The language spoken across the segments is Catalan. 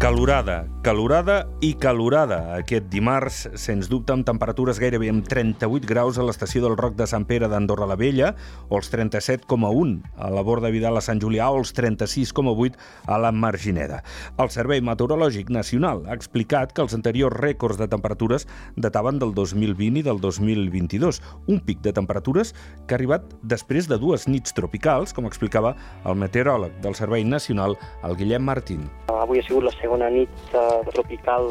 Calorada, calorada i calorada aquest dimarts, sens dubte amb temperatures gairebé amb 38 graus a l'estació del Roc de Sant Pere d'Andorra la Vella, o els 37,1 a la Borda Vidal a Sant Julià o els 36,8 a la Margineda. El Servei Meteorològic Nacional ha explicat que els anteriors rècords de temperatures dataven del 2020 i del 2022, un pic de temperatures que ha arribat després de dues nits tropicals, com explicava el meteoròleg del Servei Nacional, el Guillem Martín. Avui ha sigut la segona nit uh, tropical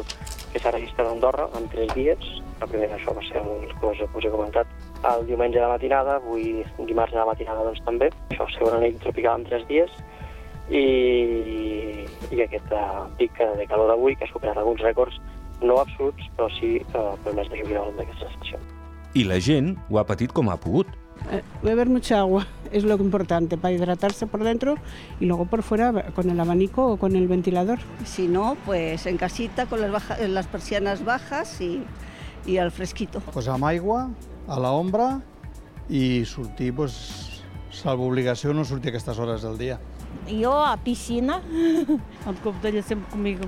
que s'ha registrat a Andorra en tres dies. La primera, això va ser el que us, he comentat el diumenge de matinada, avui dimarts de la matinada doncs, també. Això, segona nit tropical en tres dies i, i aquest uh, pic de calor d'avui que ha superat alguns rècords no absoluts, però sí uh, per més de juliol d'aquesta estació. I la gent ho ha patit com ha pogut. Eh, beber mucha agua es lo importante para hidratarse por dentro y luego por fuera con el abanico o con el ventilador. Si no, pues en casita con las, baja, las persianas bajas y, y al fresquito. Pues amb aigua, a la ombra i sortir, pues, salvo obligació, no sortir a aquestes hores del dia. Jo a piscina. El cop de llacem conmigo.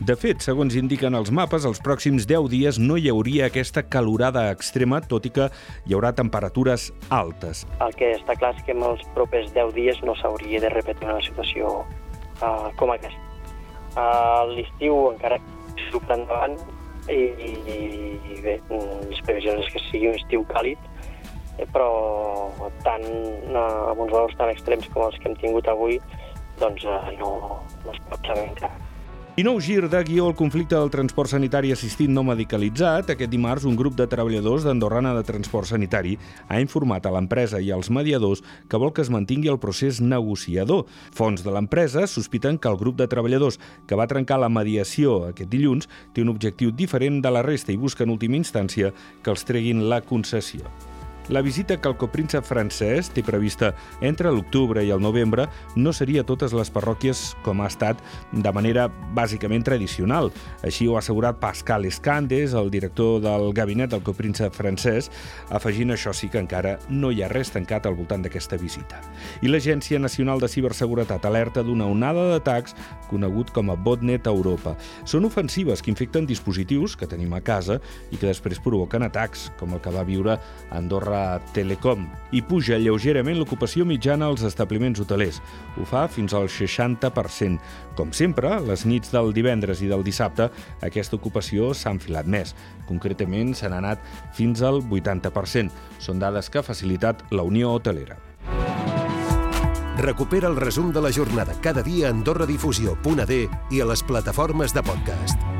De fet, segons indiquen els mapes, els pròxims 10 dies no hi hauria aquesta calorada extrema, tot i que hi haurà temperatures altes. El que està clar és que en els propers 10 dies no s'hauria de repetir una situació uh, com aquesta. Uh, L'estiu encara surt endavant i, i bé, les previsions és que sigui un estiu càlid, eh, però tant uh, amb uns valors tan extrems com els que hem tingut avui, doncs uh, no, no es pot saber encara. I nou gir de guió al conflicte del transport sanitari assistit no medicalitzat, aquest dimarts un grup de treballadors d'Andorrana de Transport Sanitari ha informat a l'empresa i als mediadors que vol que es mantingui el procés negociador. Fons de l'empresa sospiten que el grup de treballadors que va trencar la mediació aquest dilluns té un objectiu diferent de la resta i busca en última instància que els treguin la concessió. La visita que el copríncep francès té prevista entre l'octubre i el novembre no seria totes les parròquies com ha estat de manera bàsicament tradicional. Així ho ha assegurat Pascal Escandes, el director del gabinet del copríncep francès, afegint això sí que encara no hi ha res tancat al voltant d'aquesta visita. I l'Agència Nacional de Ciberseguretat alerta d'una onada d'atacs conegut com a botnet a Europa. Són ofensives que infecten dispositius que tenim a casa i que després provoquen atacs, com el que va viure Andorra Telecom i puja lleugerament l'ocupació mitjana als establiments hotelers. Ho fa fins al 60%. Com sempre, les nits del divendres i del dissabte aquesta ocupació s'ha enfilat més. Concretament s'han anat fins al 80%. Són dades que ha facilitat la Unió Hotelera. Recupera el resum de la jornada cada dia a AndorraDifusió.d i a les plataformes de podcast.